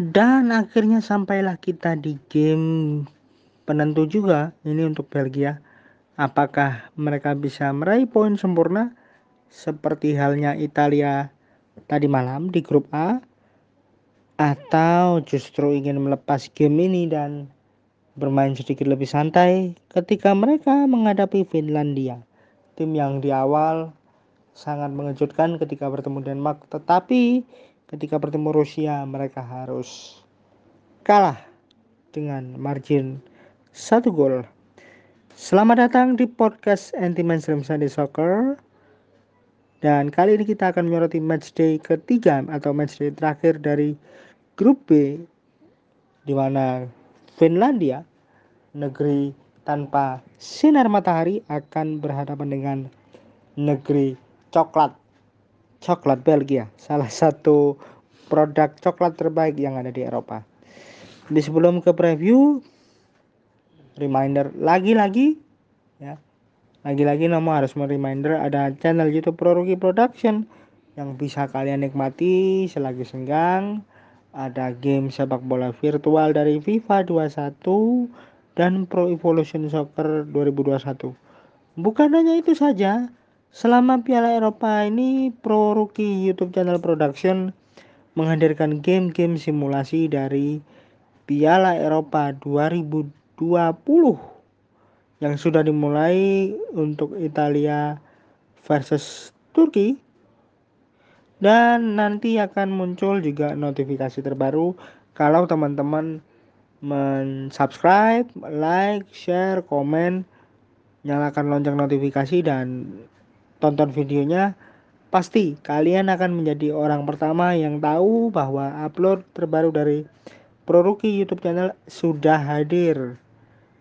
Dan akhirnya sampailah kita di game penentu juga ini untuk Belgia. Apakah mereka bisa meraih poin sempurna seperti halnya Italia tadi malam di grup A atau justru ingin melepas game ini dan bermain sedikit lebih santai ketika mereka menghadapi Finlandia. Tim yang di awal sangat mengejutkan ketika bertemu Denmark tetapi ketika bertemu Rusia mereka harus kalah dengan margin satu gol. Selamat datang di podcast Anti Mainstream Sunday Soccer. Dan kali ini kita akan menyoroti matchday ketiga atau matchday terakhir dari grup B di mana Finlandia negeri tanpa sinar matahari akan berhadapan dengan negeri coklat coklat Belgia, salah satu produk coklat terbaik yang ada di Eropa. Di sebelum ke preview, reminder lagi-lagi ya. Lagi-lagi nama harus reminder ada channel YouTube Pro Rookie Production yang bisa kalian nikmati selagi senggang. Ada game sepak bola virtual dari FIFA 21 dan Pro Evolution Soccer 2021. Bukan hanya itu saja, Selama Piala Eropa ini Pro Rookie YouTube channel production menghadirkan game-game simulasi dari Piala Eropa 2020 yang sudah dimulai untuk Italia versus Turki. Dan nanti akan muncul juga notifikasi terbaru. Kalau teman-teman mensubscribe, like, share, komen, nyalakan lonceng notifikasi dan tonton videonya, pasti kalian akan menjadi orang pertama yang tahu bahwa upload terbaru dari Pro Rookie YouTube channel sudah hadir.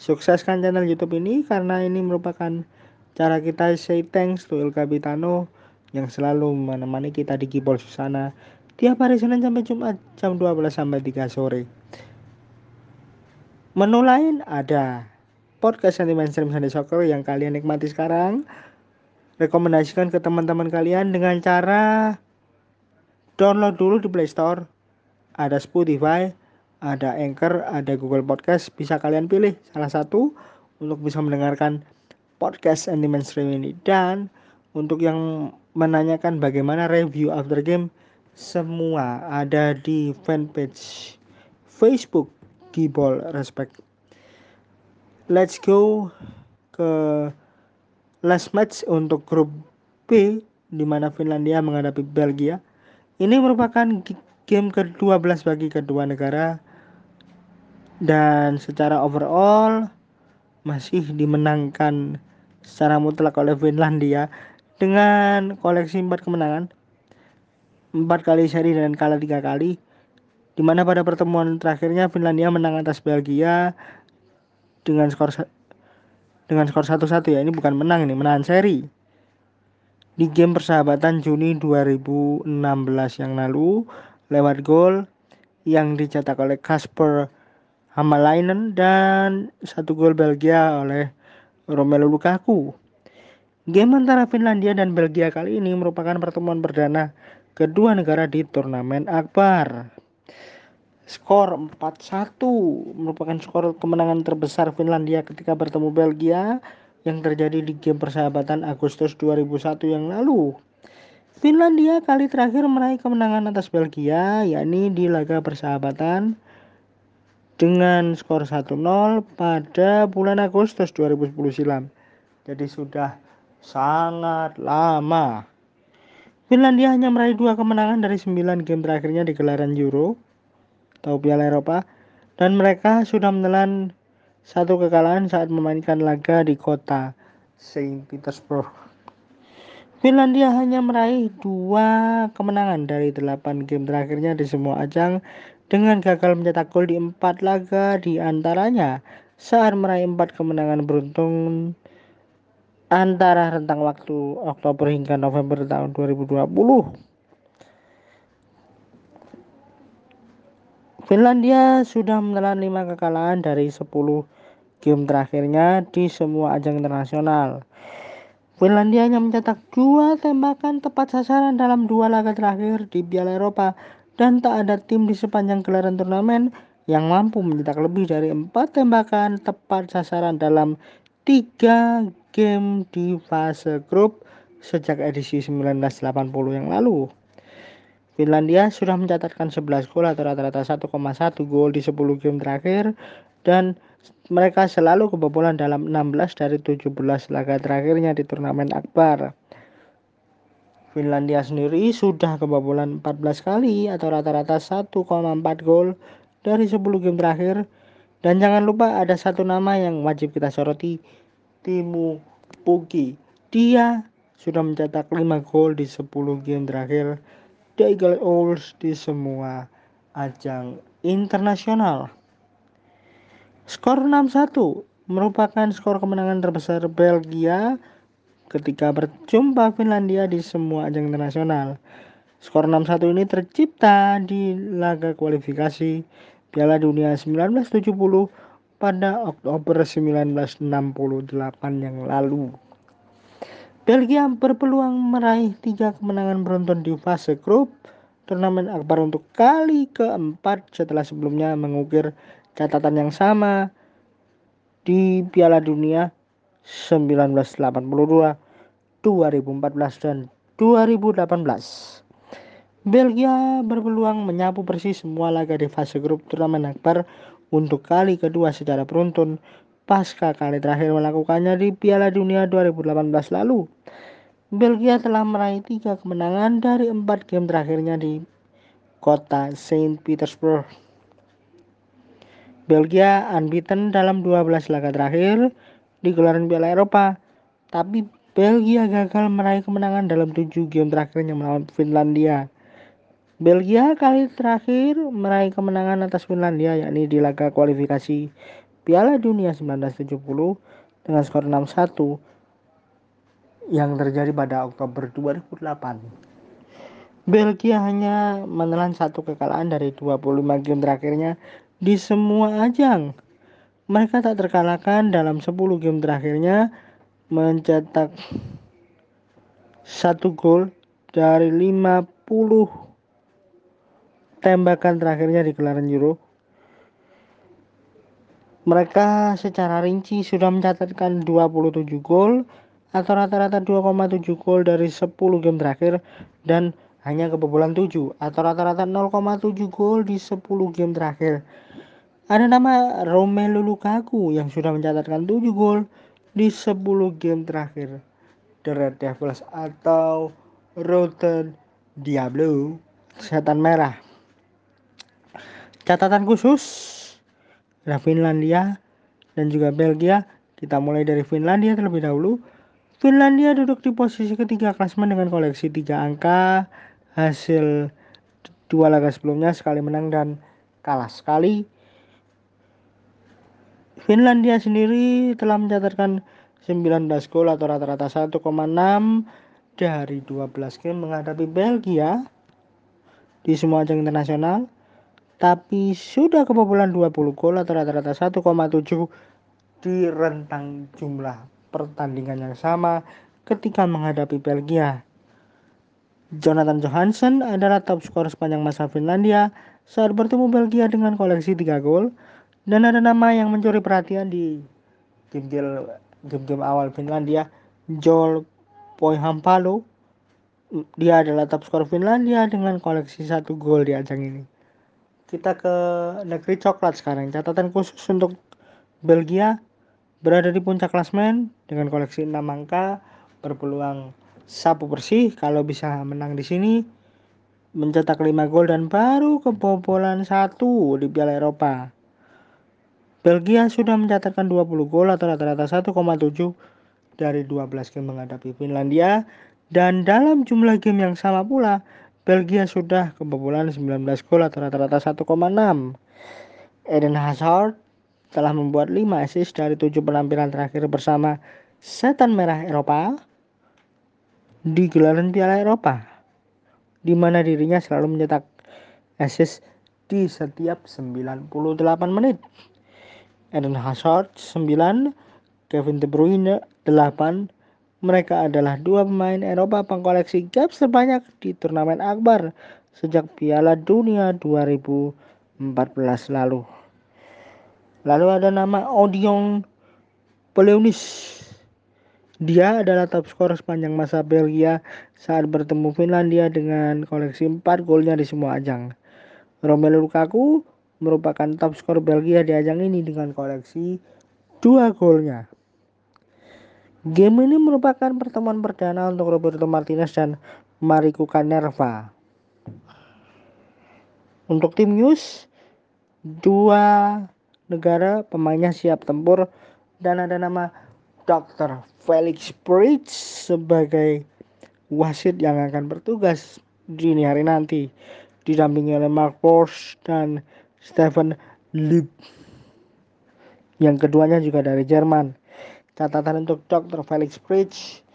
Sukseskan channel YouTube ini karena ini merupakan cara kita say thanks to El Capitano yang selalu menemani kita di Kibol Susana tiap hari Senin sampai Jumat jam 12 sampai 3 sore. Menu lain ada podcast anti mainstream Sunday Soccer yang kalian nikmati sekarang rekomendasikan ke teman-teman kalian dengan cara download dulu di Play Store. Ada Spotify, ada Anchor, ada Google Podcast. Bisa kalian pilih salah satu untuk bisa mendengarkan podcast anti mainstream ini. Dan untuk yang menanyakan bagaimana review after game, semua ada di fanpage Facebook Gibol Respect. Let's go ke last match untuk grup B di mana Finlandia menghadapi Belgia. Ini merupakan game ke-12 bagi kedua negara dan secara overall masih dimenangkan secara mutlak oleh Finlandia dengan koleksi 4 kemenangan 4 kali seri dan kalah 3 kali di mana pada pertemuan terakhirnya Finlandia menang atas Belgia dengan skor dengan skor 1-1 ya. Ini bukan menang ini, menahan seri. Di game persahabatan Juni 2016 yang lalu lewat gol yang dicetak oleh Kasper Hamalainen dan satu gol Belgia oleh Romelu Lukaku. Game antara Finlandia dan Belgia kali ini merupakan pertemuan perdana kedua negara di turnamen akbar skor 4-1 merupakan skor kemenangan terbesar Finlandia ketika bertemu Belgia yang terjadi di game persahabatan Agustus 2001 yang lalu. Finlandia kali terakhir meraih kemenangan atas Belgia yakni di laga persahabatan dengan skor 1-0 pada bulan Agustus 2010 silam. Jadi sudah sangat lama. Finlandia hanya meraih dua kemenangan dari 9 game terakhirnya di gelaran Euro atau Piala Eropa dan mereka sudah menelan satu kekalahan saat memainkan laga di kota Saint Petersburg. Finlandia hanya meraih dua kemenangan dari delapan game terakhirnya di semua ajang dengan gagal mencetak gol di empat laga di antaranya saat meraih empat kemenangan beruntung antara rentang waktu Oktober hingga November tahun 2020. Finlandia sudah menelan 5 kekalahan dari 10 game terakhirnya di semua ajang internasional. Finlandia hanya mencetak dua tembakan tepat sasaran dalam dua laga terakhir di Piala Eropa dan tak ada tim di sepanjang gelaran turnamen yang mampu mencetak lebih dari empat tembakan tepat sasaran dalam tiga game di fase grup sejak edisi 1980 yang lalu. Finlandia sudah mencatatkan 11 gol atau rata-rata 1,1 gol di 10 game terakhir dan mereka selalu kebobolan dalam 16 dari 17 laga terakhirnya di turnamen akbar. Finlandia sendiri sudah kebobolan 14 kali atau rata-rata 1,4 gol dari 10 game terakhir. Dan jangan lupa ada satu nama yang wajib kita soroti, Timu Puki. Dia sudah mencetak 5 gol di 10 game terakhir The Eagle Owls di semua ajang internasional. Skor 6-1 merupakan skor kemenangan terbesar Belgia ketika berjumpa Finlandia di semua ajang internasional. Skor 6-1 ini tercipta di laga kualifikasi Piala Dunia 1970 pada Oktober 1968 yang lalu. Belgia berpeluang meraih tiga kemenangan beruntun di fase grup turnamen akbar untuk kali keempat setelah sebelumnya mengukir catatan yang sama di Piala Dunia 1982, 2014 dan 2018. Belgia berpeluang menyapu bersih semua laga di fase grup turnamen akbar untuk kali kedua secara beruntun pasca kali terakhir melakukannya di Piala Dunia 2018 lalu. Belgia telah meraih tiga kemenangan dari empat game terakhirnya di kota Saint Petersburg. Belgia unbeaten dalam 12 laga terakhir di gelaran Piala Eropa, tapi Belgia gagal meraih kemenangan dalam 7 game terakhirnya melawan Finlandia. Belgia kali terakhir meraih kemenangan atas Finlandia yakni di laga kualifikasi Piala Dunia 1970 dengan skor 6-1 yang terjadi pada Oktober 2008. Belgia hanya menelan satu kekalahan dari 25 game terakhirnya di semua ajang. Mereka tak terkalahkan dalam 10 game terakhirnya mencetak satu gol dari 50 tembakan terakhirnya di gelaran Euro. Mereka secara rinci sudah mencatatkan 27 gol atau rata-rata 2,7 gol dari 10 game terakhir dan hanya kebobolan 7 atau rata-rata 0,7 gol di 10 game terakhir. Ada nama Romelu Lukaku yang sudah mencatatkan 7 gol di 10 game terakhir. The Red Devils atau Rotten Diablo, setan merah. Catatan khusus ada Finlandia dan juga Belgia. Kita mulai dari Finlandia terlebih dahulu. Finlandia duduk di posisi ketiga klasmen dengan koleksi tiga angka hasil dua laga sebelumnya sekali menang dan kalah sekali. Finlandia sendiri telah mencatatkan 19 gol atau rata-rata 1,6 dari 12 game menghadapi Belgia di semua ajang internasional tapi sudah kebobolan 20 gol atau rata-rata 1,7 di rentang jumlah pertandingan yang sama ketika menghadapi Belgia. Jonathan Johansson adalah top skor sepanjang masa Finlandia saat bertemu Belgia dengan koleksi 3 gol dan ada nama yang mencuri perhatian di game-game awal Finlandia, Joel Poihampalo. Dia adalah top skor Finlandia dengan koleksi satu gol di ajang ini. Kita ke negeri coklat sekarang. Catatan khusus untuk Belgia berada di puncak klasmen dengan koleksi 6 angka berpeluang sapu bersih kalau bisa menang di sini mencetak 5 gol dan baru kebobolan satu di Piala Eropa. Belgia sudah mencatatkan 20 gol atau rata-rata 1,7 dari 12 game menghadapi Finlandia dan dalam jumlah game yang sama pula Belgia sudah kebobolan 19 gol atau rata-rata 1,6. Eden Hazard telah membuat 5 assist dari 7 penampilan terakhir bersama Setan Merah Eropa di gelaran Piala Eropa, di mana dirinya selalu mencetak assist di setiap 98 menit. Eden Hazard 9, Kevin De Bruyne 8. Mereka adalah dua pemain Eropa pengkoleksi caps terbanyak di turnamen akbar sejak Piala Dunia 2014 lalu. Lalu ada nama Odion Peleunis. Dia adalah top skor sepanjang masa Belgia saat bertemu Finlandia dengan koleksi 4 golnya di semua ajang. Romelu Lukaku merupakan top skor Belgia di ajang ini dengan koleksi 2 golnya. Game ini merupakan pertemuan perdana untuk Roberto Martinez dan Mariku Kanerva. Untuk tim news, dua negara pemainnya siap tempur dan ada nama Dr. Felix Bridge sebagai wasit yang akan bertugas dini hari nanti didampingi oleh Mark Bosch dan Stephen Lieb. Yang keduanya juga dari Jerman. Catatan untuk Dr. Felix Bridge,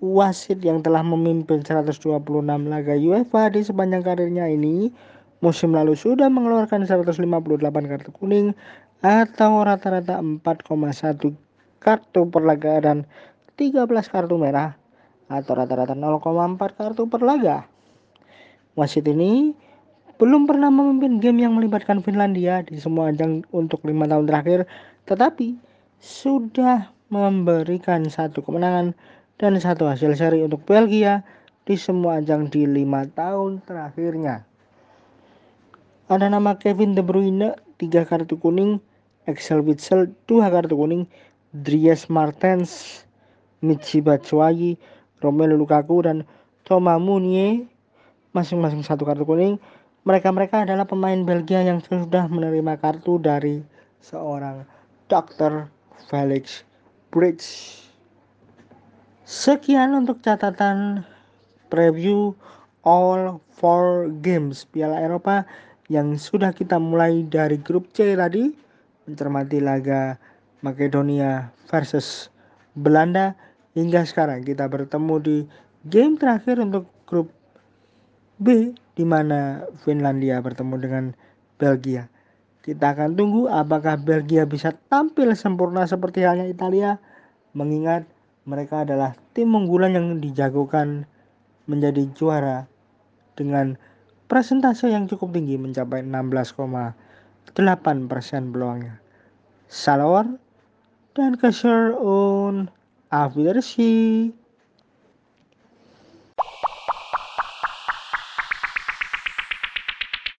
wasit yang telah memimpin 126 laga UEFA di sepanjang karirnya ini musim lalu sudah mengeluarkan 158 kartu kuning atau rata-rata 4,1 kartu per laga dan 13 kartu merah atau rata-rata 0,4 kartu per laga. Wasit ini belum pernah memimpin game yang melibatkan Finlandia di semua ajang untuk lima tahun terakhir, tetapi sudah memberikan satu kemenangan dan satu hasil seri untuk Belgia di semua ajang di lima tahun terakhirnya. Ada nama Kevin De Bruyne, tiga kartu kuning, Axel Witsel, dua kartu kuning, Dries Martens, Michi Batshuayi, Romelu Lukaku, dan Thomas Munier, masing-masing satu kartu kuning. Mereka-mereka adalah pemain Belgia yang sudah menerima kartu dari seorang Dr. Felix Bridge. Sekian untuk catatan preview all four games Piala Eropa yang sudah kita mulai dari grup C tadi mencermati laga Makedonia versus Belanda hingga sekarang kita bertemu di game terakhir untuk grup B di mana Finlandia bertemu dengan Belgia. Kita akan tunggu apakah Belgia bisa tampil sempurna seperti halnya Italia mengingat mereka adalah tim unggulan yang dijagokan menjadi juara dengan presentase yang cukup tinggi mencapai 16,8 persen peluangnya. Salawar dan Kasher on Afwiedersehen.